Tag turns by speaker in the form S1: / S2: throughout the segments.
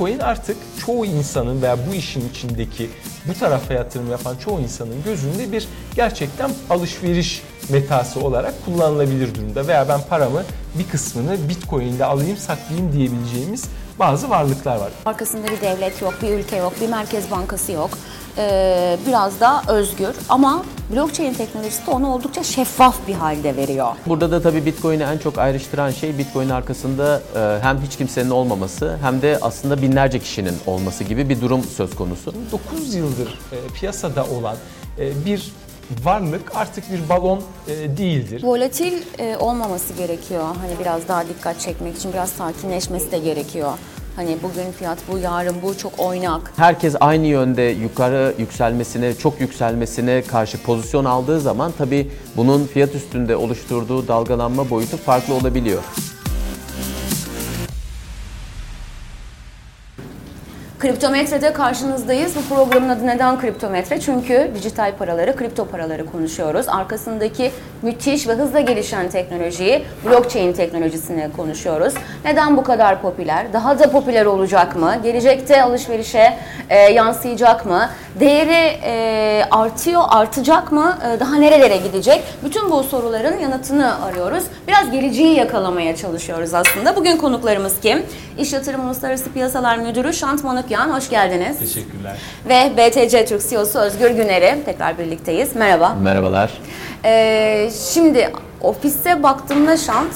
S1: Bitcoin artık çoğu insanın veya bu işin içindeki bu tarafa yatırım yapan çoğu insanın gözünde bir gerçekten alışveriş metası olarak kullanılabilir durumda. Veya ben paramı bir kısmını Bitcoin'de alayım saklayayım diyebileceğimiz bazı varlıklar var.
S2: Arkasında bir devlet yok, bir ülke yok, bir merkez bankası yok. Ee, biraz da özgür ama blockchain teknolojisi de onu oldukça şeffaf bir halde veriyor.
S3: Burada da tabii Bitcoin'i en çok ayrıştıran şey Bitcoin arkasında e, hem hiç kimsenin olmaması hem de aslında binlerce kişinin olması gibi bir durum söz konusu.
S1: 9 yıldır e, piyasada olan e, bir varlık artık bir balon e, değildir.
S2: Volatil e, olmaması gerekiyor. Hani biraz daha dikkat çekmek için biraz sakinleşmesi de gerekiyor. Hani bugün fiyat bu, yarın bu çok oynak.
S3: Herkes aynı yönde yukarı yükselmesine, çok yükselmesine karşı pozisyon aldığı zaman tabii bunun fiyat üstünde oluşturduğu dalgalanma boyutu farklı olabiliyor.
S2: Kriptometre'de karşınızdayız. Bu programın adı neden kriptometre? Çünkü dijital paraları, kripto paraları konuşuyoruz. Arkasındaki müthiş ve hızla gelişen teknolojiyi, blockchain teknolojisini konuşuyoruz. Neden bu kadar popüler? Daha da popüler olacak mı? Gelecekte alışverişe e, yansıyacak mı? Değeri e, artıyor, artacak mı? E, daha nerelere gidecek? Bütün bu soruların yanıtını arıyoruz. Biraz geleceği yakalamaya çalışıyoruz aslında. Bugün konuklarımız kim? İş Yatırım Uluslararası Piyasalar Müdürü Şant Manukyan, hoş geldiniz.
S1: Teşekkürler.
S2: Ve BTC Türk CEO'su Özgür Güner'i tekrar birlikteyiz. Merhaba.
S3: Merhabalar.
S2: Ee, şimdi ofiste baktığımda Şant,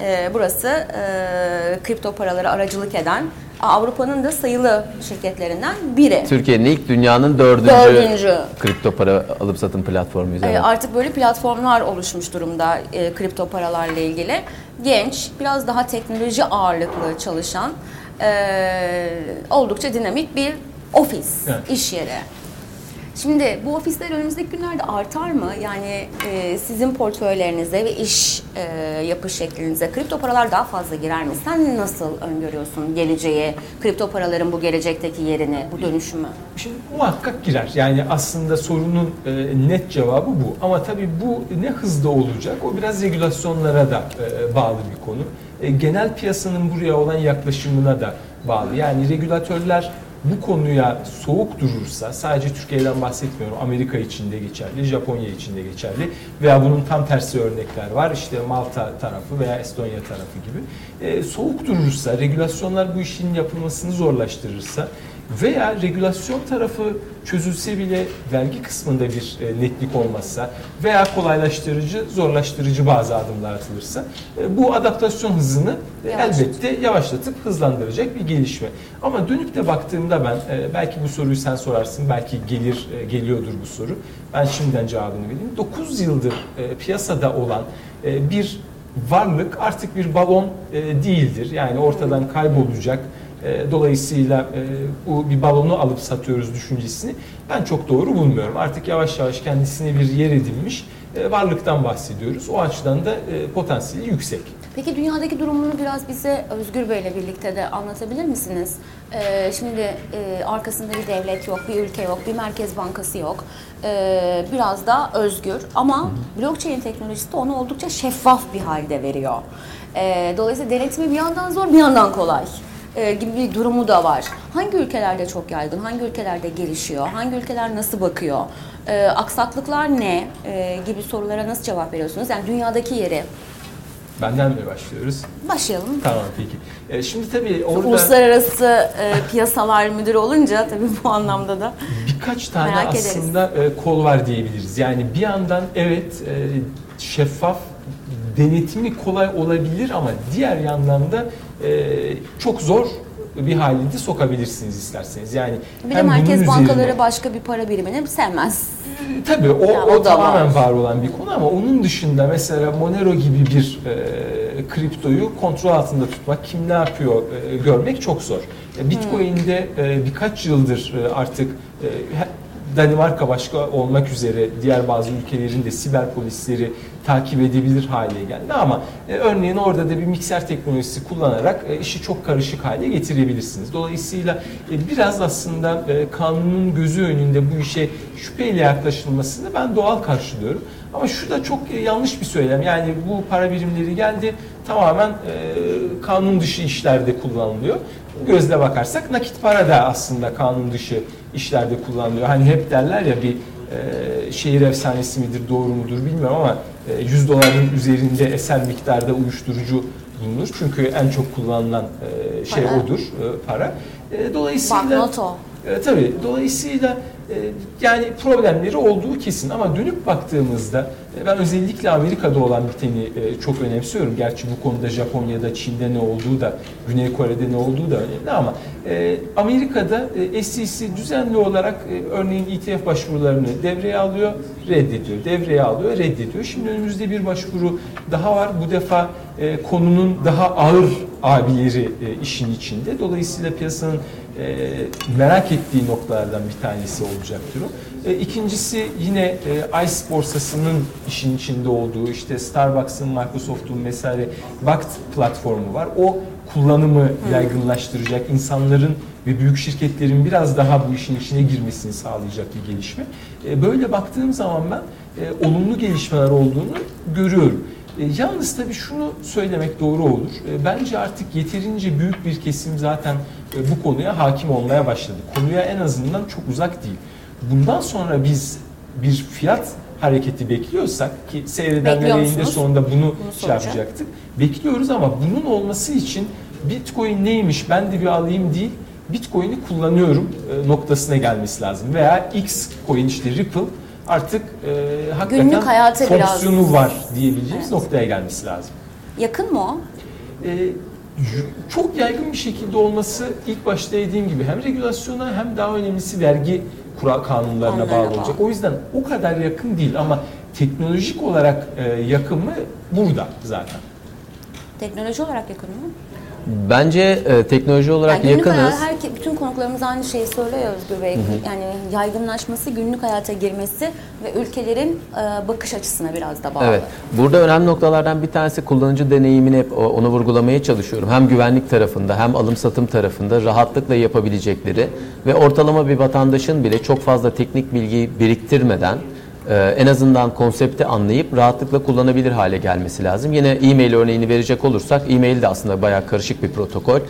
S2: e, burası e, kripto paraları aracılık eden Avrupa'nın da sayılı şirketlerinden biri.
S3: Türkiye'nin ilk dünyanın dördüncü,
S2: Dördüncü.
S3: kripto para alıp satım platformuyuz.
S2: Ee,
S3: evet.
S2: Artık böyle platformlar oluşmuş durumda e, kripto paralarla ilgili. Genç, biraz daha teknoloji ağırlıklı çalışan, e, oldukça dinamik bir ofis,
S1: Evet.
S2: iş yeri. Şimdi bu ofisler önümüzdeki günlerde artar mı? Yani e, sizin portföylerinize ve iş e, yapış şeklinize kripto paralar daha fazla girer mi? Sen nasıl öngörüyorsun geleceği, kripto paraların bu gelecekteki yerini, bu dönüşümü?
S1: Şimdi muhakkak girer. Yani aslında sorunun e, net cevabı bu. Ama tabii bu ne hızda olacak o biraz regülasyonlara da e, bağlı bir konu. E, genel piyasanın buraya olan yaklaşımına da bağlı. Yani regülatörler bu konuya soğuk durursa sadece Türkiye'den bahsetmiyorum. Amerika için de geçerli, Japonya için de geçerli veya bunun tam tersi örnekler var. İşte Malta tarafı veya Estonya tarafı gibi. E, soğuk durursa, regülasyonlar bu işin yapılmasını zorlaştırırsa veya regülasyon tarafı çözülse bile vergi kısmında bir e, netlik olmazsa veya kolaylaştırıcı, zorlaştırıcı bazı adımlar atılırsa e, bu adaptasyon hızını e,
S2: Yavaşlatır.
S1: elbette yavaşlatıp hızlandıracak bir gelişme. Ama dönüp de baktığımda ben belki bu soruyu sen sorarsın, belki gelir geliyordur bu soru. Ben şimdiden cevabını vereyim. 9 yıldır piyasada olan bir varlık artık bir balon değildir. Yani ortadan kaybolacak. E, Dolayısıyla e, bu bir balonu alıp satıyoruz düşüncesini ben çok doğru bulmuyorum. Artık yavaş yavaş kendisine bir yer edinmiş e, varlıktan bahsediyoruz. O açıdan da e, potansiyeli yüksek.
S2: Peki dünyadaki durumunu biraz bize Özgür Bey'le birlikte de anlatabilir misiniz? Ee, şimdi e, arkasında bir devlet yok, bir ülke yok, bir merkez bankası yok. Ee, biraz da özgür ama blockchain teknolojisi de onu oldukça şeffaf bir halde veriyor. Ee, dolayısıyla denetimi bir yandan zor, bir yandan kolay e, gibi bir durumu da var. Hangi ülkelerde çok yaygın, hangi ülkelerde gelişiyor, hangi ülkeler nasıl bakıyor, Ee, aksaklıklar ne e, gibi sorulara nasıl cevap veriyorsunuz? Yani dünyadaki yeri
S1: Benden mi başlıyoruz?
S2: başlayalım.
S1: Tamam peki. E, şimdi tabii orada
S2: Uluslararası e, piyasalar müdürü olunca tabii bu anlamda da
S1: birkaç tane
S2: Merak ederiz.
S1: aslında e, kol var diyebiliriz. Yani bir yandan evet e, şeffaf denetimi kolay olabilir ama diğer yandan da e, çok zor bir halinde sokabilirsiniz isterseniz. Yani
S2: bir de merkez bankaları
S1: üzerine-
S2: başka bir para birimini sevmez.
S1: Tabii o,
S2: Ya,
S1: o,
S2: o
S1: tamamen
S2: var.
S1: var. olan bir konu ama onun dışında mesela Monero gibi bir e, kriptoyu kontrol altında tutmak, kim ne yapıyor e, görmek çok zor. E, Bitcoin'de e, birkaç yıldır e, artık e, Danimarka başka olmak üzere diğer bazı ülkelerin de siber polisleri takip edebilir hale geldi ama e, örneğin orada da bir mikser teknolojisi kullanarak e, işi çok karışık hale getirebilirsiniz. Dolayısıyla e, biraz aslında e, kanunun gözü önünde bu işe şüpheyle yaklaşılmasını ben doğal karşılıyorum. Ama şu da çok e, yanlış bir söylem. Yani bu para birimleri geldi tamamen e, kanun dışı işlerde kullanılıyor. Gözle bakarsak nakit para da aslında kanun dışı işlerde kullanılıyor. Hani hep derler ya bir e, şehir efsanesi midir doğru mudur bilmiyorum ama 100 doların üzerinde eser miktarda uyuşturucu bulunur. Çünkü en çok kullanılan e, şey
S2: Para.
S1: odur e, para. E, dolayısıyla
S2: Banknot o.
S1: e, tabii dolayısıyla e, yani problemleri olduğu kesin ama dönüp baktığımızda e, ben özellikle Amerika'da olan biteni e, çok önemsiyorum. Gerçi bu konuda Japonya'da, Çin'de ne olduğu da, Güney Kore'de ne olduğu da önemli ama e, Amerika'da e, SEC düzenli olarak e, örneğin ETF başvurularını devreye alıyor, reddediyor. Devreye alıyor, reddediyor. Şimdi önümüzde bir başvuru daha var. Bu defa e, konunun daha ağır abileri e, işin içinde. Dolayısıyla piyasanın e, merak ettiği noktalardan bir tanesi olacaktır o. E, ikincisi yine e, ICE borsasının işin içinde olduğu işte Starbucks'ın, Microsoft'un vesaire Bakkt platformu var. O kullanımı yaygınlaştıracak insanların ve büyük şirketlerin biraz daha bu işin içine girmesini sağlayacak bir gelişme. E, böyle baktığım zaman ben e, olumlu gelişmeler olduğunu görüyorum. E, yalnız tabii şunu söylemek doğru olur. E, bence artık yeterince büyük bir kesim zaten e, bu konuya hakim olmaya başladı. Konuya en azından çok uzak değil. Bundan sonra biz bir fiyat hareketi bekliyorsak ki seyredenler
S2: musunuz?
S1: sonunda bunu,
S2: Bunu
S1: şey yapacaktık. Bekliyoruz ama bunun olması için Bitcoin neymiş ben de bir alayım değil Bitcoin'i kullanıyorum noktasına gelmesi lazım. Veya X coin işte Ripple artık e, hakikaten
S2: Günlük hayata biraz-
S1: fonksiyonu var diyebileceğimiz
S2: Evet.
S1: noktaya gelmesi lazım.
S2: Yakın mı o?
S1: E, çok yaygın bir şekilde olması ilk başta dediğim gibi hem regülasyona hem daha önemlisi vergi kural kanunlarına
S2: Onlara
S1: bağlı
S2: bağlı.
S1: olacak. O yüzden o kadar yakın değil ama teknolojik olarak e, yakın mı burada zaten.
S2: Teknoloji olarak yakın mı?
S3: Bence e, teknoloji olarak
S2: Yani
S3: yakınız.
S2: herke- bütün konuklarımız aynı şeyi söylüyor Özgür Bey. Yani yaygınlaşması, günlük hayata girmesi ve ülkelerin e, bakış açısına biraz da bağlı.
S3: Evet. Burada önemli noktalardan bir tanesi kullanıcı deneyimini hep onu vurgulamaya çalışıyorum. Hem güvenlik tarafında hem alım satım tarafında rahatlıkla yapabilecekleri ve ortalama bir vatandaşın bile çok fazla teknik bilgi biriktirmeden e, en azından konsepti anlayıp rahatlıkla kullanabilir hale gelmesi lazım. Yine e-mail örneğini verecek olursak e-mail de aslında bayağı karışık bir protokol.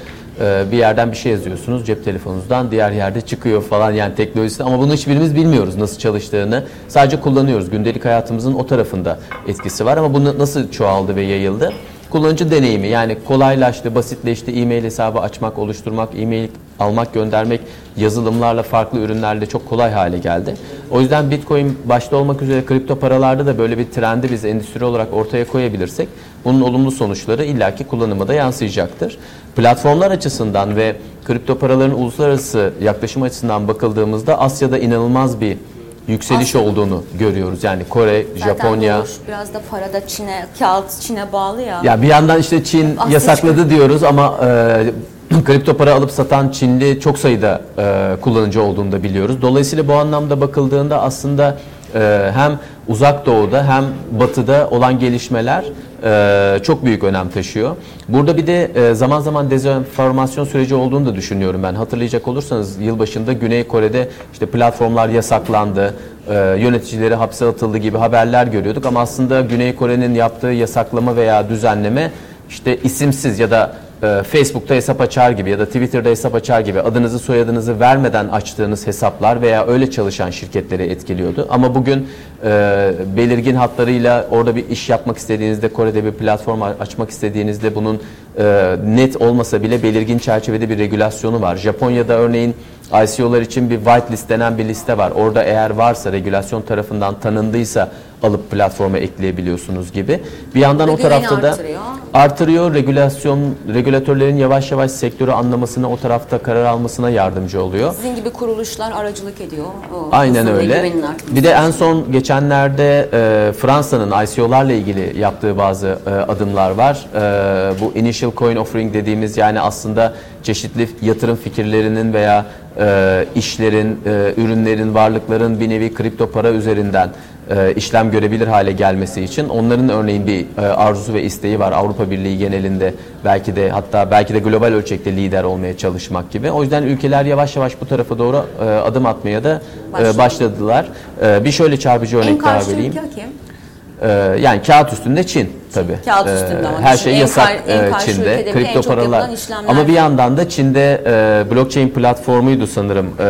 S3: E, bir yerden bir şey yazıyorsunuz cep telefonunuzdan diğer yerde çıkıyor falan yani teknolojisi ama bunu hiçbirimiz bilmiyoruz nasıl çalıştığını. Sadece kullanıyoruz. Gündelik hayatımızın o tarafında etkisi var ama bu nasıl çoğaldı ve yayıldı? Kullanıcı deneyimi yani kolaylaştı, basitleşti. E-mail hesabı açmak, oluşturmak, e-mail almak, göndermek yazılımlarla, farklı ürünlerle çok kolay hale geldi. O yüzden Bitcoin başta olmak üzere kripto paralarda da böyle bir trendi biz endüstri olarak ortaya koyabilirsek bunun olumlu sonuçları illaki kullanıma da yansıyacaktır. Platformlar açısından ve kripto paraların uluslararası yaklaşım açısından bakıldığımızda Asya'da inanılmaz bir yükseliş
S2: Asya.
S3: olduğunu görüyoruz. Yani Kore,
S2: Zaten
S3: Japonya,
S2: doğuş biraz da parada Çin'e, kağıt Çin'e bağlı ya.
S3: ya bir yandan işte Çin
S2: Asya
S3: yasakladı diyoruz ama e, kripto para alıp satan Çinli çok sayıda e, kullanıcı olduğunu da biliyoruz. Dolayısıyla bu anlamda bakıldığında aslında e, hem uzak doğuda hem batıda olan gelişmeler e, çok büyük önem taşıyor. Burada bir de e, zaman zaman dezenformasyon süreci olduğunu da düşünüyorum ben. Hatırlayacak olursanız yılbaşında Güney Kore'de işte platformlar yasaklandı, e, yöneticileri hapse atıldı gibi haberler görüyorduk ama aslında Güney Kore'nin yaptığı yasaklama veya düzenleme işte isimsiz ya da e, Facebook'ta hesap açar gibi ya da Twitter'da hesap açar gibi adınızı soyadınızı vermeden açtığınız hesaplar veya öyle çalışan şirketleri etkiliyordu. Ama bugün e, belirgin hatlarıyla orada bir iş yapmak istediğinizde Kore'de bir platform açmak istediğinizde bunun e, net olmasa bile belirgin çerçevede bir regülasyonu var. Japonya'da örneğin ICO'lar için bir whitelist denen bir liste var. Orada eğer varsa regülasyon tarafından tanındıysa alıp platforma ekleyebiliyorsunuz gibi. Bir yandan o
S2: Güveni
S3: tarafta da
S2: artırıyor.
S3: artırıyor. Regülasyon regülatörlerin yavaş yavaş sektörü anlamasına, o tarafta karar almasına yardımcı oluyor.
S2: Sizin gibi kuruluşlar aracılık ediyor. O
S3: Aynen öyle. Bir de en son geçenlerde e, Fransa'nın ICO'larla ilgili yaptığı bazı e, adımlar var. E, bu initial coin offering dediğimiz yani aslında çeşitli yatırım fikirlerinin veya e, işlerin, e, ürünlerin, varlıkların bir nevi kripto para üzerinden e, işlem görebilir hale gelmesi için onların örneğin bir e, arzusu ve isteği var Avrupa Birliği genelinde belki de hatta belki de global ölçekte lider olmaya çalışmak gibi. O yüzden ülkeler yavaş yavaş bu tarafa doğru e, adım atmaya da e,
S2: Başladı.
S3: başladılar. E, bir şöyle çarpıcı örnek daha vereyim.
S2: ülke kim?
S3: Ee, yani kağıt üstünde Çin tabii.
S2: Kağıt
S3: Ee,
S2: üstünde ama
S3: her şey
S2: en
S3: yasak
S2: kar- en
S3: e,
S2: karşı
S3: Çin'de.
S2: en
S3: Kripto
S2: çok
S3: paralar. Ama bir yandan da Çin'de e, blockchain platformuydu sanırım. E,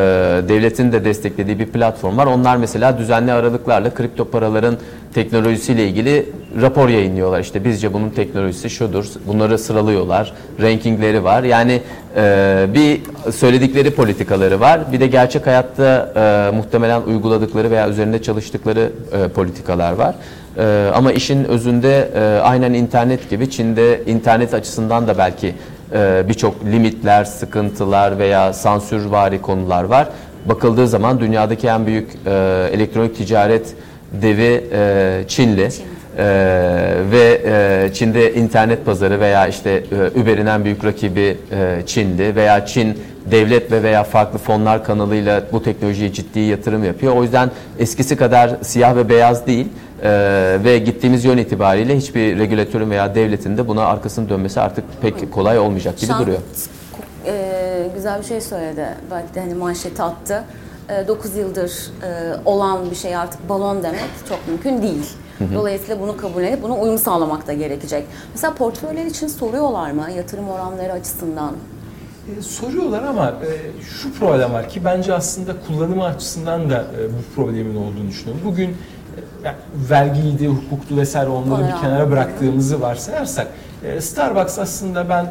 S3: devletin de desteklediği bir platform var. Onlar mesela düzenli aralıklarla kripto paraların teknolojisiyle ilgili rapor yayınlıyorlar. İşte bizce bunun teknolojisi şudur. Bunları sıralıyorlar. Rankingleri var. Yani e, bir söyledikleri politikaları var. Bir de gerçek hayatta e, muhtemelen uyguladıkları veya üzerinde çalıştıkları e, politikalar var. E, ama işin özünde e, aynen internet gibi Çin'de internet açısından da belki e, birçok limitler, sıkıntılar veya sansürvari konular var. Bakıldığı zaman dünyadaki en büyük e, elektronik ticaret devi e, Çinli. Ee, ve e, Çin'de internet pazarı veya işte e, Uber'in en büyük rakibi e, Çin'di veya Çin devlet ve veya farklı fonlar kanalıyla bu teknolojiye ciddi yatırım yapıyor. O yüzden eskisi kadar siyah ve beyaz değil Ee, ve gittiğimiz yön itibariyle hiçbir regülatörün veya devletin de buna arkasını dönmesi artık pek kolay olmayacak gibi
S2: Şan-
S3: duruyor.
S2: e, güzel bir şey söyledi. Belki de hani manşeti attı. 9 yıldır e, olan bir şey artık balon demek çok mümkün değil. Dolayısıyla bunu kabul edip buna uyum sağlamak da gerekecek. Mesela portföyler için soruyorlar mı yatırım oranları açısından?
S1: E, soruyorlar ama e, şu problem var ki bence aslında kullanımı açısından da e, bu problemin olduğunu düşünüyorum. Bugün e, yani vergiydi, hukuktu vesaire onları
S2: Onları
S1: bir kenara bıraktığımızı varsayarsak e, Starbucks aslında ben e,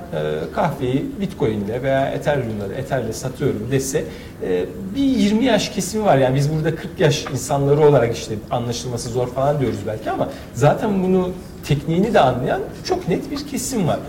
S1: kahveyi Bitcoin ile veya Ethereum'la da Ether'le satıyorum dese e, bir 20 yaş kesimi var. Yani biz burada 40 yaş insanları olarak işte anlaşılması zor falan diyoruz belki ama zaten bunu tekniğini de anlayan çok net bir kesim var.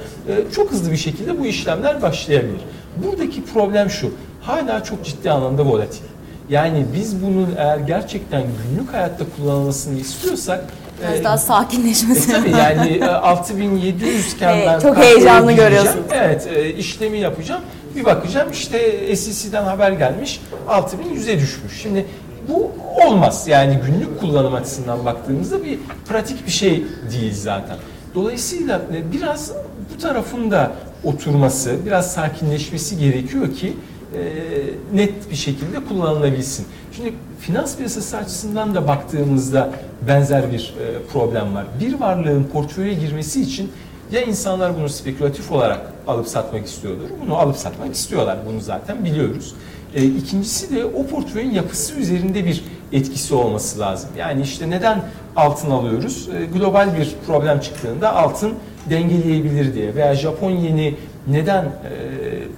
S1: Çok hızlı bir şekilde bu işlemler başlayabilir. Buradaki problem şu. Hala çok ciddi anlamda volatil. Yani biz bunun eğer gerçekten günlük hayatta kullanılmasını istiyorsak
S2: Biraz
S1: e,
S2: daha
S1: e
S2: sakinleşmesi.
S1: tabii yani e, 6700 iken
S2: Evet,
S1: ben
S2: çok heyecanlı görüyorsunuz.
S1: Evet e, işlemi yapacağım. Bir bakacağım işte SEC'den haber gelmiş 6100'e düşmüş. Şimdi bu olmaz. Yani günlük kullanım açısından baktığımızda bir pratik bir şey değil zaten. Dolayısıyla e, biraz bu tarafın da oturması, biraz sakinleşmesi gerekiyor ki e, net bir şekilde kullanılabilsin. Şimdi finans piyasası açısından da baktığımızda benzer bir e, problem var. Bir varlığın portföye girmesi için ya insanlar bunu spekülatif olarak alıp satmak istiyordur. Bunu alıp satmak istiyorlar. Bunu zaten biliyoruz. E, ikincisi de o portföyün yapısı üzerinde bir etkisi olması lazım. Yani işte neden altın alıyoruz? E, global bir problem çıktığında altın dengeleyebilir diye veya Japon yeni neden e,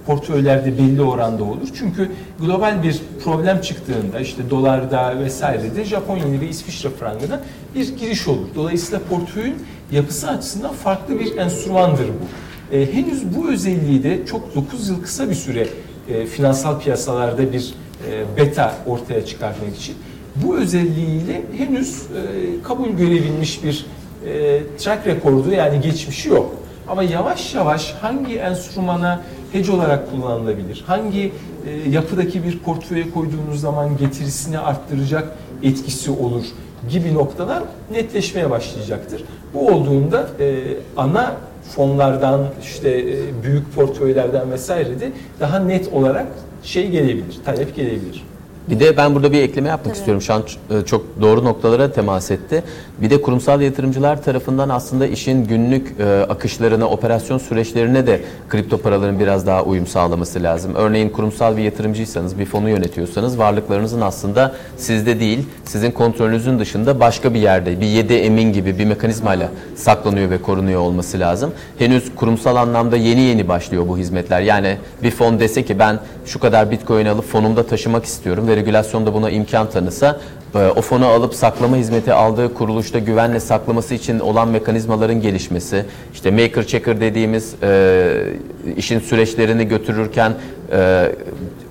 S1: portföylerde belli oranda olur? Çünkü global bir problem çıktığında işte dolarda vesairede Japon yeni ve İsviçre frangına bir giriş olur. Dolayısıyla portföyün yapısı açısından farklı bir enstrümandır bu. E, henüz bu özelliği de çok 9 yıl kısa bir süre e, finansal piyasalarda bir e, beta ortaya çıkartmak için bu özelliğiyle henüz e, kabul görebilmiş bir e, track rekordu yani geçmişi yok. Ama yavaş yavaş hangi enstrümana hedge olarak kullanılabilir, hangi e, yapıdaki bir portföye koyduğunuz zaman getirisini arttıracak etkisi olur gibi noktalar netleşmeye başlayacaktır. Bu olduğunda e, ana fonlardan işte e, büyük portföylerden vesaire de daha net olarak şey gelebilir, talep gelebilir.
S3: Bir de ben burada bir ekleme yapmak
S2: Tabii.
S3: istiyorum. Şu an e, çok doğru noktalara temas etti. Bir de kurumsal yatırımcılar tarafından aslında işin günlük e, akışlarına, operasyon süreçlerine de kripto paraların biraz daha uyum sağlaması lazım. Örneğin kurumsal bir yatırımcıysanız, bir fonu yönetiyorsanız varlıklarınızın aslında sizde değil, sizin kontrolünüzün dışında başka bir yerde, bir yedi emin gibi bir mekanizmayla saklanıyor ve korunuyor olması lazım. Henüz kurumsal anlamda yeni yeni başlıyor bu hizmetler. Yani bir fon dese ki ben şu kadar bitcoin alıp fonumda taşımak istiyorum ve regülasyon da buna imkan tanısa e, o fonu alıp saklama hizmeti aldığı kuruluşta güvenle saklaması için olan mekanizmaların gelişmesi, işte maker checker dediğimiz e, işin süreçlerini götürürken e,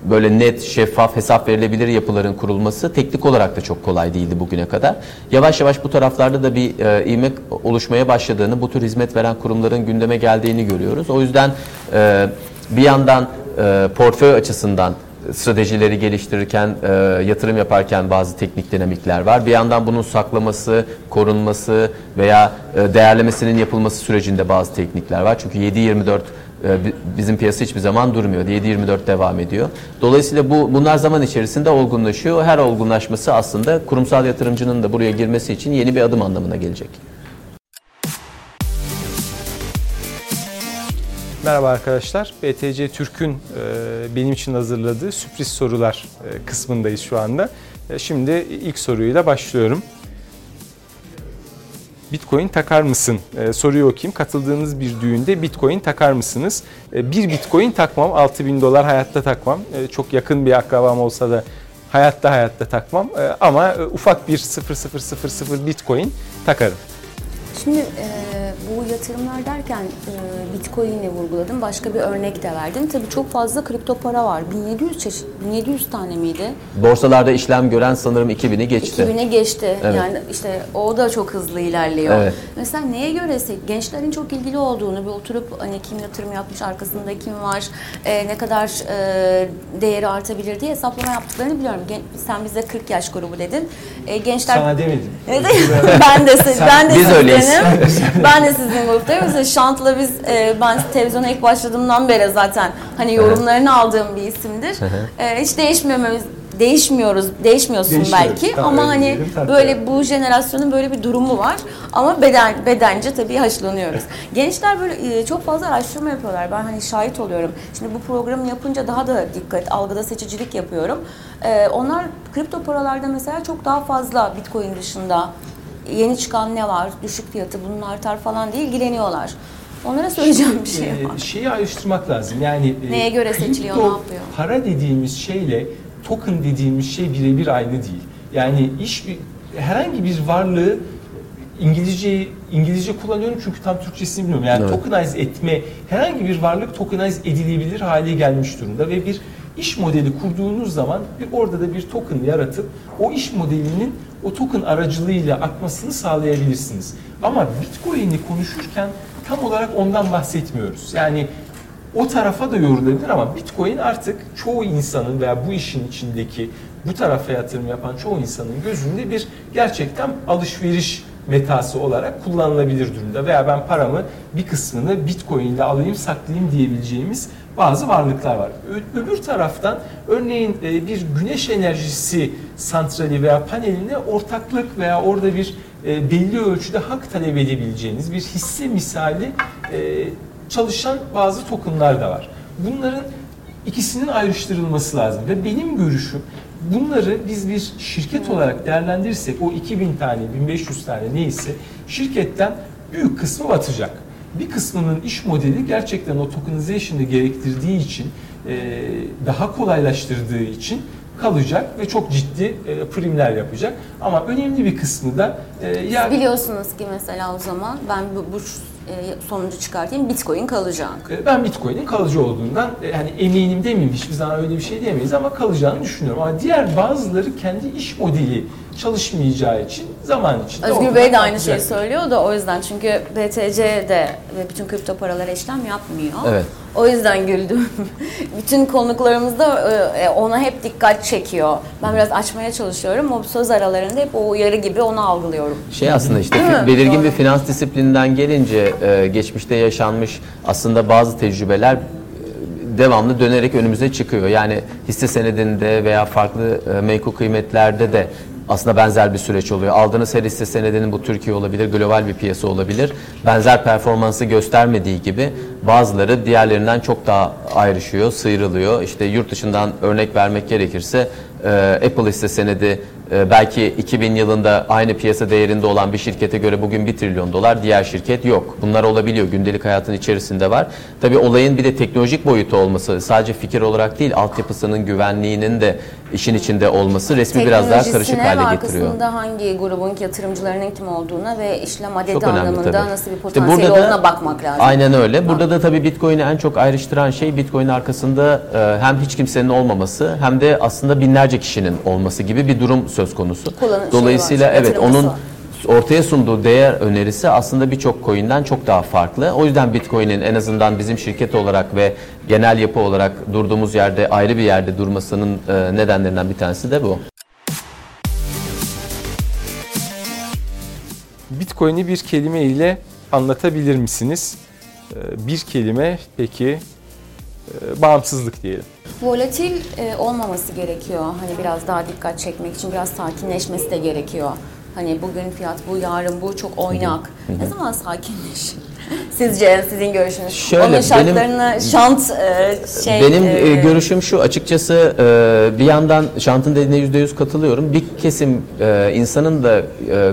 S3: böyle net, şeffaf, hesap verilebilir yapıların kurulması teknik olarak da çok kolay değildi bugüne kadar. Yavaş yavaş bu taraflarda da bir e, ivme oluşmaya başladığını, bu tür hizmet veren kurumların gündeme geldiğini görüyoruz. O yüzden e, bir yandan e, portföy açısından stratejileri geliştirirken, e, yatırım yaparken bazı teknik dinamikler var. Bir yandan bunun saklaması, korunması veya e, değerlemesinin yapılması sürecinde bazı teknikler var. Çünkü 7-24 e, bi- bizim piyasa hiçbir zaman durmuyor. 7-24 devam ediyor. Dolayısıyla bu bunlar zaman içerisinde olgunlaşıyor. Her olgunlaşması aslında kurumsal yatırımcının da buraya girmesi için yeni bir adım anlamına gelecek.
S1: Merhaba arkadaşlar. BTC Türk'ün e, benim için hazırladığı sürpriz sorular e, kısmındayız şu anda. E, şimdi ilk soruyla başlıyorum. Bitcoin takar mısın? Soruyu okuyayım. Katıldığınız bir düğünde Bitcoin takar mısınız? Bir Bitcoin takmam. 6000 dolar hayatta takmam. Çok yakın bir akrabam olsa da hayatta hayatta takmam. Ama ufak bir 0000 Bitcoin takarım.
S2: Şimdi e, bu yatırımlar derken e, Bitcoin'i vurguladım. Başka bir örnek de verdim. Tabii çok fazla kripto para var. 1700 çeşit, 1700 tane miydi?
S3: Borsalarda işlem gören sanırım 2000'i geçti.
S2: 2000'e geçti.
S3: Evet.
S2: Yani işte o da çok hızlı ilerliyor.
S3: Evet.
S2: Mesela neye göre gençlerin çok ilgili olduğunu bir oturup hani kim yatırım yapmış, arkasında kim var, e, ne kadar e, değeri artabilir diye hesaplama yaptıklarını biliyorum. Gen- sen bize 40 yaş grubu dedin. E, gençler
S1: Sana demedim.
S2: ben de siz, ben de
S3: Biz öyleyiz.
S2: Sizdenim. ben de sizin gruptayım. Mesela Şant'la biz e, ben televizyona ilk başladığımdan beri zaten hani yorumlarını aldığım bir isimdir. E, hiç değişmememiz değişmiyoruz, değişmiyorsun
S1: Değişmiyoruz.
S2: belki
S1: Tamam,
S2: ama
S1: öyle
S2: hani
S1: diyelim, tabii.
S2: böyle bu jenerasyonun böyle bir durumu var ama beden bedence tabii haşlanıyoruz. Gençler böyle e, çok fazla araştırma yapıyorlar. Ben hani şahit oluyorum. Şimdi bu programı yapınca daha da dikkat, algıda seçicilik yapıyorum. E, onlar kripto paralarda mesela çok daha fazla Bitcoin dışında yeni çıkan ne var, düşük fiyatı bunun artar falan diye ilgileniyorlar. Onlara söyleyeceğim bir şey var.
S1: şeyi ayrıştırmak lazım. Yani e,
S2: Neye göre seçiliyor,
S1: kripto
S2: ne yapıyor?
S1: Para dediğimiz şeyle token dediğimiz şey birebir aynı değil. Yani iş herhangi bir varlığı İngilizce İngilizce kullanıyorum çünkü tam Türkçesini bilmiyorum. Yani
S3: Evet.
S1: tokenize etme herhangi bir varlık tokenize edilebilir hale gelmiş durumda ve bir iş modeli kurduğunuz zaman bir orada da bir token yaratıp o iş modelinin o token aracılığıyla akmasını sağlayabilirsiniz. Ama Bitcoin'i konuşurken tam olarak ondan bahsetmiyoruz. Yani o tarafa da yorulabilir ama Bitcoin artık çoğu insanın veya bu işin içindeki bu tarafa yatırım yapan çoğu insanın gözünde bir gerçekten alışveriş metası olarak kullanılabilir durumda. Veya ben paramı bir kısmını Bitcoin ile alayım saklayayım diyebileceğimiz bazı varlıklar var. Ö- öbür taraftan örneğin e, bir güneş enerjisi santrali veya paneline ortaklık veya orada bir e, belli ölçüde hak talep edebileceğiniz bir hisse misali e, çalışan bazı tokenlar da var. Bunların ikisinin ayrıştırılması lazım ve benim görüşüm bunları biz bir şirket olarak değerlendirirsek o 2000 tane 1500 tane neyse şirketten büyük kısmı batacak. Bir kısmının iş modeli gerçekten o tokenization'ı gerektirdiği için e, daha kolaylaştırdığı için kalacak ve çok ciddi e, primler yapacak. Ama önemli bir kısmı da e, ya
S2: Biliyorsunuz ki mesela o zaman ben bu, bu e, sonucu çıkartayım Bitcoin kalacak.
S1: E, Ben Bitcoin'in kalıcı olduğundan e, hani eminim demeyeyim hiçbir zaman öyle bir şey diyemeyiz ama kalacağını düşünüyorum. Ama diğer bazıları kendi iş modeli çalışmayacağı için zaman içinde
S2: Özgür Bey de aynı şeyi söylüyor da o yüzden çünkü BTC de ve bütün kripto paralara işlem yapmıyor.
S3: Evet.
S2: O yüzden güldüm. bütün konuklarımız da e, ona hep dikkat çekiyor. Ben biraz açmaya çalışıyorum. O söz aralarında hep o uyarı gibi onu algılıyorum.
S3: Şey aslında işte belirgin
S2: Doğru.
S3: bir finans disiplininden gelince e, geçmişte yaşanmış aslında bazı tecrübeler e, devamlı dönerek önümüze çıkıyor. Yani hisse senedinde veya farklı e, menkul kıymetlerde de aslında benzer bir süreç oluyor. Aldığınız her hisse senedinin bu Türkiye olabilir, global bir piyasa olabilir. Benzer performansı göstermediği gibi bazıları diğerlerinden çok daha ayrışıyor, sıyrılıyor. İşte yurt dışından örnek vermek gerekirse e, Apple hisse senedi e, belki 2000 yılında aynı piyasa değerinde olan bir şirkete göre bugün 1 trilyon dolar, diğer şirket yok. Bunlar olabiliyor. Gündelik hayatın içerisinde var. Tabii olayın bir de teknolojik boyutu olması, sadece fikir olarak değil, altyapısının güvenliğinin de işin içinde olması resmi biraz daha karışık hale getiriyor.
S2: arkasında hangi grubun yatırımcılarının kim olduğuna ve işlem adedi
S3: Çok önemli
S2: anlamında
S3: tabii.
S2: nasıl bir
S3: İşte
S2: potansiyeli
S3: burada da-
S2: olduğuna bakmak lazım.
S3: Aynen öyle. Burada da tabii Bitcoin'i en çok ayrıştıran şey Bitcoin arkasında e, hem hiç kimsenin olmaması hem de aslında binlerce kişinin olması gibi bir durum söz konusu.
S2: Kullanım şeyi
S3: Dolayısıyla
S2: var,
S3: evet onun
S2: var.
S3: ortaya sunduğu değer önerisi aslında birçok coin'den çok daha farklı. O yüzden Bitcoin'in en azından bizim şirket olarak ve genel yapı olarak durduğumuz yerde ayrı bir yerde durmasının e, nedenlerinden bir tanesi de bu.
S1: Bitcoin'i bir kelime ile anlatabilir misiniz? Ee, Bir kelime peki e, bağımsızlık diyelim.
S2: Volatil e, olmaması gerekiyor. Hani biraz daha dikkat çekmek için biraz sakinleşmesi de gerekiyor. Hani bugün fiyat bu, yarın bu çok oynak. Ne zaman sakinleşir? Sizce sizin görüşünüz?
S3: Şöyle,
S2: Onun
S3: benim-
S2: şartlarını şant e, şey
S3: Benim
S2: e,
S3: e, görüşüm şu açıkçası e, bir yandan Şant'ın dediğine yüzde yüz katılıyorum. Bir kesim e, insanın da e,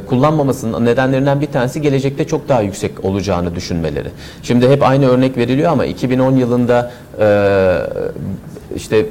S3: kullanmamasının nedenlerinden bir tanesi gelecekte çok daha yüksek olacağını düşünmeleri. Şimdi hep aynı örnek veriliyor ama 2010 yılında e, işte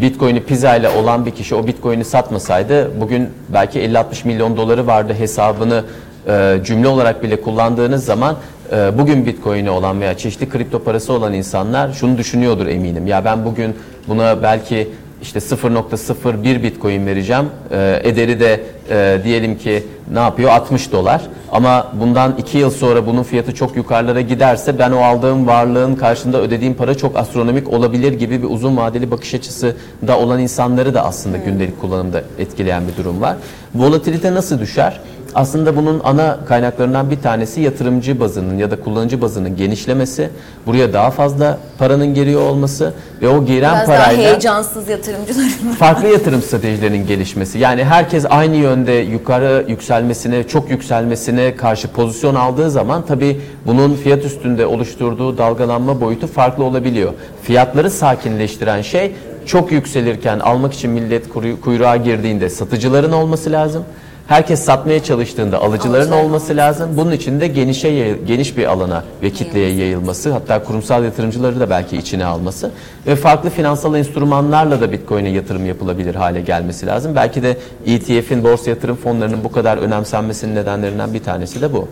S3: Bitcoin'i pizza ile olan bir kişi o Bitcoin'i satmasaydı bugün belki 50-60 milyon doları vardı hesabını e, cümle olarak bile kullandığınız zaman e, bugün Bitcoin'i olan veya çeşitli kripto parası olan insanlar şunu düşünüyordur eminim. Ya ben bugün buna belki işte 0.01 Bitcoin vereceğim. E, ederi de e, diyelim ki ne yapıyor? 60 dolar. Ama bundan 2 yıl sonra bunun fiyatı çok yukarılara giderse ben o aldığım varlığın karşında ödediğim para çok astronomik olabilir gibi bir uzun vadeli bakış açısı da olan insanları da aslında gündelik kullanımda etkileyen bir durum var. Volatilite nasıl düşer? Aslında bunun ana kaynaklarından bir tanesi yatırımcı bazının ya da kullanıcı bazının genişlemesi, buraya daha fazla paranın geliyor olması ve o giren
S2: biraz daha
S3: parayla
S2: heyecansız yatırımcıların
S3: farklı yatırım stratejilerinin gelişmesi. Yani herkes aynı yönde yukarı yükselmesine, çok yükselmesine karşı pozisyon aldığı zaman tabii bunun fiyat üstünde oluşturduğu dalgalanma boyutu farklı olabiliyor. Fiyatları sakinleştiren şey çok yükselirken almak için millet kuyruğa girdiğinde satıcıların olması lazım. Herkes satmaya çalıştığında alıcıların olması lazım. Bunun için de genişe geniş bir alana ve kitleye yayılması, hatta kurumsal yatırımcıları da belki içine alması ve farklı finansal enstrümanlarla da Bitcoin'e yatırım yapılabilir hale gelmesi lazım. Belki de ETF'in borsa yatırım fonlarının bu kadar önemsenmesinin nedenlerinden bir tanesi de bu.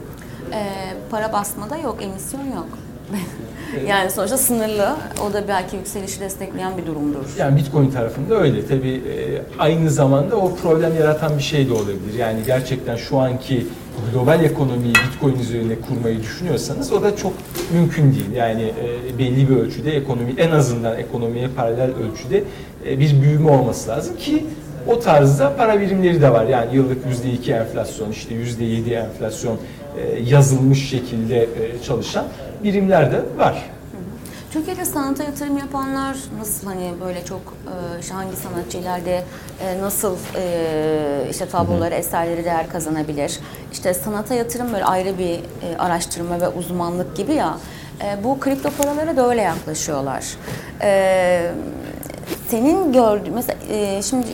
S2: e, para basmada yok, emisyon yok. yani sonuçta sınırlı. O da belki yükselişi destekleyen bir durumdur.
S1: Yani Bitcoin tarafında öyle. Tabii e, aynı zamanda o problem yaratan bir şey de olabilir. Yani gerçekten şu anki global ekonomiyi Bitcoin üzerine kurmayı düşünüyorsanız o da çok mümkün değil. Yani e, belli bir ölçüde ekonomi en azından ekonomiye paralel ölçüde e, bir büyüme olması lazım ki o tarzda para birimleri de var. Yani yıllık %2 enflasyon, işte %7 enflasyon yazılmış şekilde çalışan birimler de var.
S2: Türkiye'de sanata yatırım yapanlar nasıl hani böyle çok e, işte hangi sanatçı ileride nasıl e, işte tabloları, eserleri değer kazanabilir? İşte sanata yatırım böyle ayrı bir e, araştırma ve uzmanlık gibi ya. Bu kripto paralara da öyle yaklaşıyorlar. Senin gördüğün mesela şimdi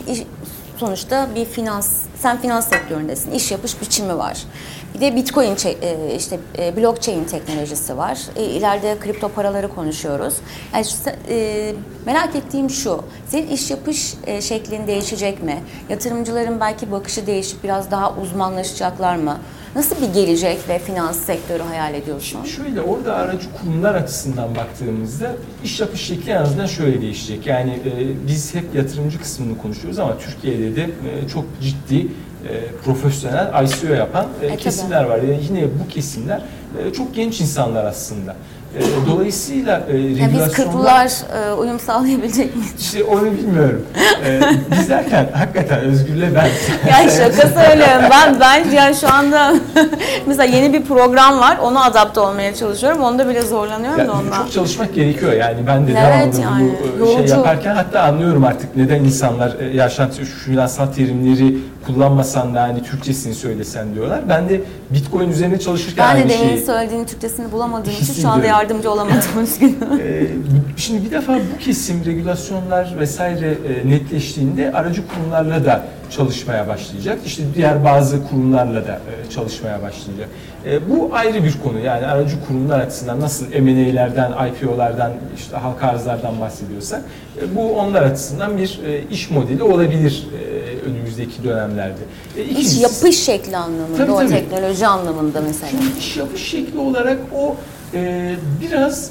S2: sonuçta bir finans sen finans sektöründesin. iş yapış biçimi var. Bir de Bitcoin e, işte e, blockchain teknolojisi var. E, ileride kripto paraları konuşuyoruz. Yani merak ettiğim şu. Senin iş yapış şeklin değişecek mi? Yatırımcıların belki bakışı değişip biraz daha uzmanlaşacaklar mı? Nasıl bir gelecek ve finans sektörü hayal ediyorsun?
S1: Şöyle orada aracı kurumlar açısından baktığımızda iş yapış şekli en azından şöyle değişecek. Yani e, biz hep yatırımcı kısmını konuşuyoruz ama Türkiye'de de e, çok ciddi e, profesyonel ICO yapan e,
S2: tabii.
S1: kesimler var. Yani yine bu kesimler e, çok genç insanlar aslında. E, dolayısıyla e,
S2: Yani biz
S1: regülasyonlar...
S2: kırklılar e, uyum sağlayabilecek miyiz?
S1: İşte onu bilmiyorum. E, biz derken hakikaten Özgür'le ben...
S2: Ya şaka söylüyorum. Ben ben yani şu anda mesela yeni bir program var. Ona adapte olmaya çalışıyorum. Onda bile zorlanıyorum
S1: Yani
S2: da ondan.
S1: çok çalışmak gerekiyor yani ben de
S2: Evet,
S1: devamlı
S2: yani,
S1: bu e, şey
S2: yorucu.
S1: yaparken hatta anlıyorum artık neden insanlar e, yaşantı şu finansal terimleri kullanmasan da hani Türkçesini söylesen diyorlar. Ben de Bitcoin üzerine çalışırken
S2: Ben de
S1: aynı
S2: demin
S1: şeyi
S2: söylediğin Türkçesini bulamadığım için şu anda yardımcı olamadım üzgünüm.
S1: Ee, Şimdi bir defa bu kesim regülasyonlar vesaire e, netleştiğinde aracı kurumlarla da çalışmaya başlayacak. İşte diğer bazı kurumlarla da e, çalışmaya başlayacak. E, Bu ayrı bir konu. Yani aracı kurumlar açısından nasıl M&A'lerden, IPO'lardan, işte halka arzlardan bahsediyorsak e, bu onlar açısından bir iş modeli olabilir önümüzdeki dönemlerde. E,
S2: İş
S1: ikincisi-
S2: yapış şekli anlamında,
S1: Tabii,
S2: o
S1: tabii.
S2: teknoloji anlamında mesela.
S1: Şimdi iş yapış şekli olarak o biraz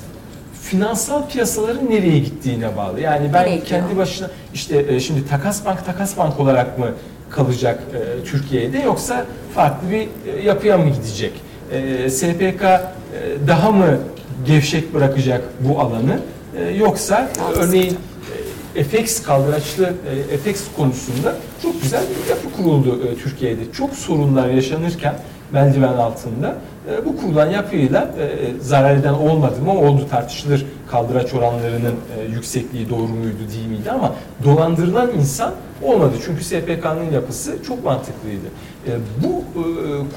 S1: finansal piyasaların nereye gittiğine bağlı. Yani ben
S2: Nereye gidiyor?
S1: kendi başına işte e, şimdi takas bank takas bank olarak mı kalacak e, Türkiye'de yoksa farklı bir e, yapıya mı gidecek? E, SPK e, daha mı gevşek bırakacak bu alanı e, yoksa e, örneğin e, FX kaldıraçlı e, FX konusunda çok güzel bir yapı kuruldu e, Türkiye'de. Çok sorunlar yaşanırken merdiven altında e, bu kurulan yapıyla e, zarar eden olmadı mı? Oldu tartışılır. Kaldıraç oranlarının e, yüksekliği doğru muydu değil miydi? Ama dolandırılan insan olmadı. Çünkü SPK'nın yapısı çok mantıklıydı. E, bu e,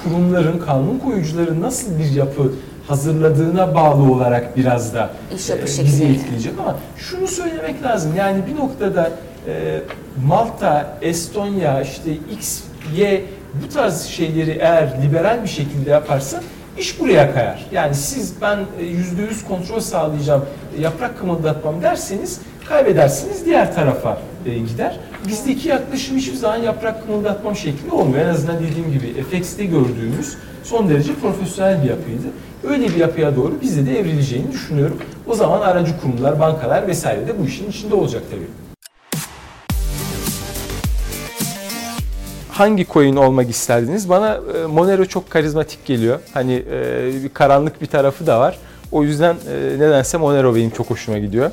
S1: kurumların kanun koyucuları nasıl bir yapı hazırladığına bağlı olarak biraz da
S2: İş
S1: e, bizi etkileyecek. Ama şunu söylemek lazım. Yani bir noktada e, Malta, Estonya, işte X, Y bu tarz şeyleri eğer liberal bir şekilde yaparsa iş buraya kayar. Yani siz ben e, yüzde yüz kontrol sağlayacağım, e, yaprak kımıldatmam derseniz kaybedersiniz diğer tarafa e, gider. Bizdeki yaklaşım hiçbir zaman yaprak kımıldatmam şekli olmuyor. En azından dediğim gibi FX'te gördüğümüz son derece profesyonel bir yapıydı. Öyle bir yapıya doğru bizde de evrileceğini düşünüyorum. O zaman aracı kurumlar, bankalar vesaire de bu işin içinde olacak tabii. Hangi coin olmak isterdiniz? Bana e, Monero çok karizmatik geliyor. Hani e, bir karanlık bir tarafı da var. O yüzden e, nedense Monero benim çok hoşuma gidiyor.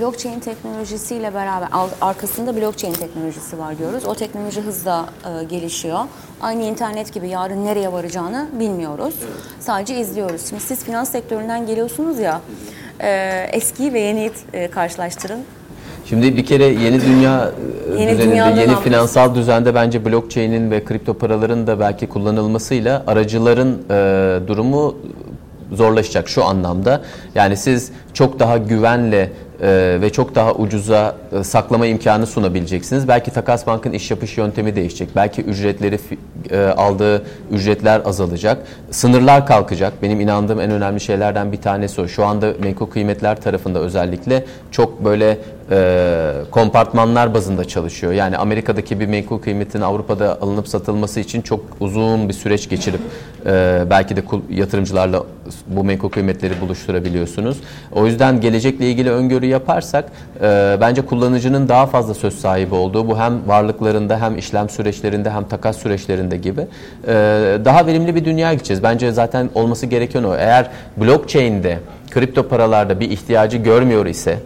S2: Blockchain teknolojisiyle beraber arkasında blockchain teknolojisi var diyoruz. O teknoloji hızla e, gelişiyor. Aynı internet gibi yarın nereye varacağını bilmiyoruz. Sadece izliyoruz. Şimdi siz finans sektöründen geliyorsunuz ya. e, eskiyi ve yeniyi e, karşılaştırın.
S3: Şimdi bir kere yeni dünya e,
S2: Yeni
S3: düzeninde, yeni finansal düzende bence blockchain'in ve kripto paraların da belki kullanılmasıyla aracıların e, durumu zorlaşacak şu anlamda. Yani siz çok daha güvenle e, ve çok daha ucuza e, saklama imkanı sunabileceksiniz. Belki Takas Bank'ın iş yapış yöntemi değişecek. Belki ücretleri e, aldığı ücretler azalacak. Sınırlar kalkacak. Benim inandığım en önemli şeylerden bir tanesi o. Şu anda menkul kıymetler tarafında özellikle çok böyle e, kompartmanlar bazında çalışıyor. Yani Amerika'daki bir menkul kıymetin Avrupa'da alınıp satılması için çok uzun bir süreç geçirip belki de yatırımcılarla bu menkul kıymetleri buluşturabiliyorsunuz. O yüzden gelecekle ilgili öngörü yaparsak e, bence kullanıcının daha fazla söz sahibi olduğu bu hem varlıklarında hem işlem süreçlerinde hem takas süreçlerinde gibi e, daha verimli bir dünya gideceğiz. Bence zaten olması gereken o. Eğer blockchain'de kripto paralarda bir ihtiyacı görmüyor ise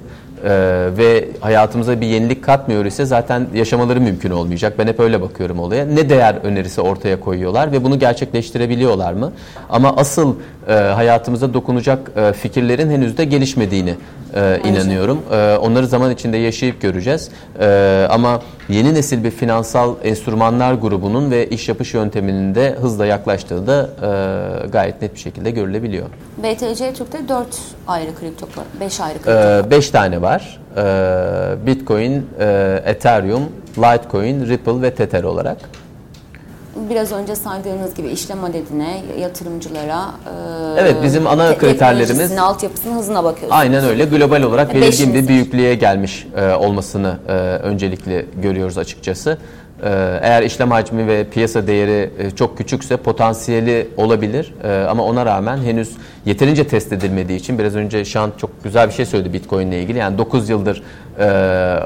S3: ee, ve hayatımıza bir yenilik katmıyor ise zaten yaşamaları mümkün olmayacak. Ben hep öyle bakıyorum olaya. Ne değer önerisi ortaya koyuyorlar ve bunu gerçekleştirebiliyorlar mı? Ama asıl e, hayatımıza dokunacak e, fikirlerin henüz de gelişmediğini e, inanıyorum. E, onları zaman içinde yaşayıp göreceğiz. E, ama yeni nesil bir finansal enstrümanlar grubunun ve iş yapış yönteminin de hızla yaklaştığı da e, gayet net bir şekilde görülebiliyor.
S2: BTC Türk'te 4 ayrı kripto, 5 ayrı kripto.
S3: 5 tane var. Ee, Bitcoin, e, Ethereum, Litecoin, Ripple ve Tether olarak.
S2: Biraz önce saydığınız gibi işlem adedine, yatırımcılara, e,
S3: Evet, bizim ana
S2: te-
S3: kriterlerimiz-
S2: teknolojisinin altyapısının hızına bakıyorsunuz.
S3: Aynen öyle. Global olarak belirgin
S2: Beşiniz.
S3: bir büyüklüğe gelmiş e, olmasını e, öncelikli görüyoruz açıkçası. E, eğer işlem hacmi ve piyasa değeri e, çok küçükse potansiyeli olabilir. E, ama ona rağmen henüz yeterince test edilmediği için biraz önce Şan çok güzel bir şey söyledi Bitcoin ile ilgili. Yani 9 yıldır e,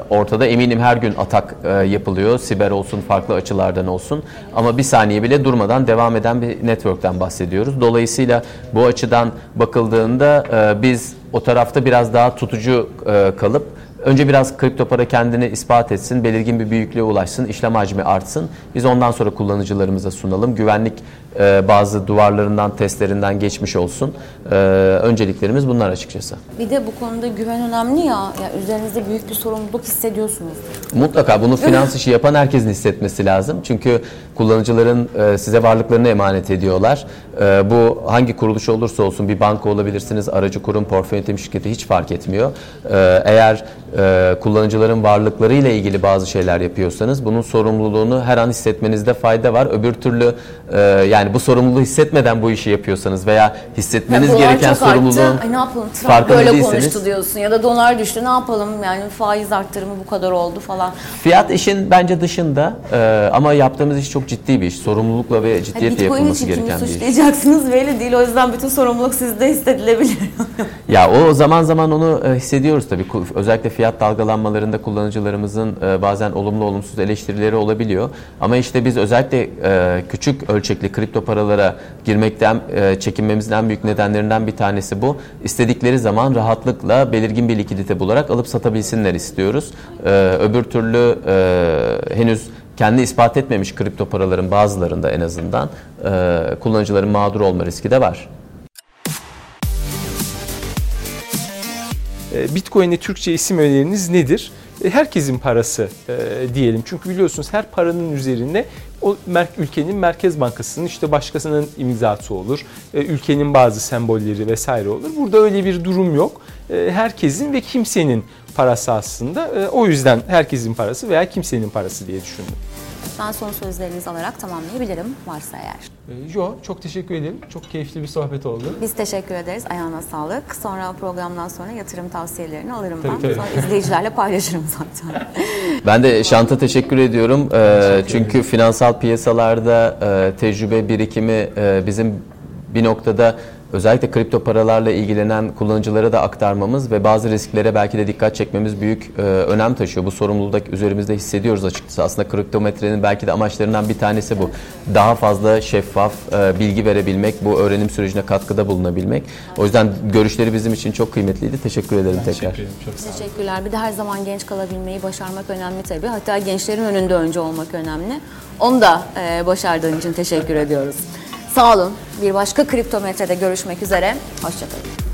S3: ortada eminim her gün atak e, yapılıyor. Siber olsun, farklı açılardan olsun. Ama bir saniye bile durmadan devam eden bir network'ten bahsediyoruz. Dolayısıyla bu açıdan bakıldığında e, biz o tarafta biraz daha tutucu e, kalıp Önce biraz kripto para kendini ispat etsin, belirgin bir büyüklüğe ulaşsın, işlem hacmi artsın. Biz ondan sonra kullanıcılarımıza sunalım. Güvenlik e, bazı duvarlarından, testlerinden geçmiş olsun. E, önceliklerimiz bunlar açıkçası.
S2: Bir de bu konuda güven önemli ya. ya üzerinizde büyük bir sorumluluk hissediyorsunuz.
S3: Mutlaka bunu finans işi yapan herkesin hissetmesi lazım. Çünkü kullanıcıların e, size varlıklarını emanet ediyorlar. E, bu hangi kuruluş olursa olsun bir banka olabilirsiniz, aracı kurum, portföy yönetim şirketi hiç fark etmiyor. E, eğer e, kullanıcıların varlıklarıyla ilgili bazı şeyler yapıyorsanız bunun sorumluluğunu her an hissetmenizde fayda var. Öbür türlü e, yani bu sorumluluğu hissetmeden bu işi yapıyorsanız veya hissetmeniz
S2: Ya
S3: gereken sorumluluğun
S2: Ay ne yapalım Trump böyle
S3: değilseniz-
S2: konuştu diyorsun ya da dolar düştü ne yapalım yani faiz arttırımı bu kadar oldu falan.
S3: Fiyat işin bence dışında e, ama yaptığımız iş çok ciddi bir iş. Sorumlulukla ve
S2: Yani
S3: ciddiyetle
S2: Bitcoin
S3: yapılması gereken bir iş.
S2: suçlayacaksınız belli değil o yüzden bütün sorumluluk sizde hissedilebilir.
S3: Ya o zaman zaman onu hissediyoruz tabii. Özellikle fiyat fiyat dalgalanmalarında kullanıcılarımızın e, bazen olumlu olumsuz eleştirileri olabiliyor. Ama işte biz özellikle e, küçük ölçekli kripto paralara girmekten e, çekinmemizin en büyük nedenlerinden bir tanesi bu. İstedikleri zaman rahatlıkla belirgin bir likidite bularak alıp satabilsinler istiyoruz. E, öbür türlü e, henüz kendi ispat etmemiş kripto paraların bazılarında en azından e, kullanıcıların mağdur olma riski de var.
S1: Bitcoin'e Türkçe isim öneriniz nedir? E, Herkesin parası e, diyelim. Çünkü biliyorsunuz her paranın üzerinde o ülkenin merkez bankasının işte başkasının imzası olur. E, Ülkenin bazı sembolleri vesaire olur. Burada öyle bir durum yok. E, Herkesin ve kimsenin parası aslında. E, O yüzden herkesin parası veya kimsenin parası diye düşündüm.
S2: Ben son sözlerinizi alarak tamamlayabilirim varsa eğer.
S1: E, Yo, çok teşekkür ederim. Çok keyifli bir sohbet oldu.
S2: Biz teşekkür ederiz. Ayağına sağlık. Sonra programdan sonra yatırım tavsiyelerini alırım
S1: Tabii,
S2: ben.
S1: tabii.
S2: Sonra izleyicilerle paylaşırım zaten.
S3: Ben de Şant'a teşekkür ediyorum. Ee, çünkü finansal piyasalarda e, tecrübe birikimi e, bizim bir noktada özellikle kripto paralarla ilgilenen kullanıcılara da aktarmamız ve bazı risklere belki de dikkat çekmemiz büyük e, önem taşıyor. Bu sorumluluğu da üzerimizde hissediyoruz açıkçası. Aslında kriptometrenin belki de amaçlarından bir tanesi bu. Daha fazla şeffaf e, bilgi verebilmek, bu öğrenim sürecine katkıda bulunabilmek. O yüzden görüşleri bizim için çok kıymetliydi. Teşekkür ederim tekrar.
S1: Teşekkür ederim. Çok sağ olun.
S2: Teşekkürler. Bir de her zaman genç kalabilmeyi başarmak önemli tabii. Hatta gençlerin önünde önce olmak önemli. Onu da e, başardığın için teşekkür ediyoruz. Sağ olun. Bir başka kriptometrede görüşmek üzere. Hoşçakalın.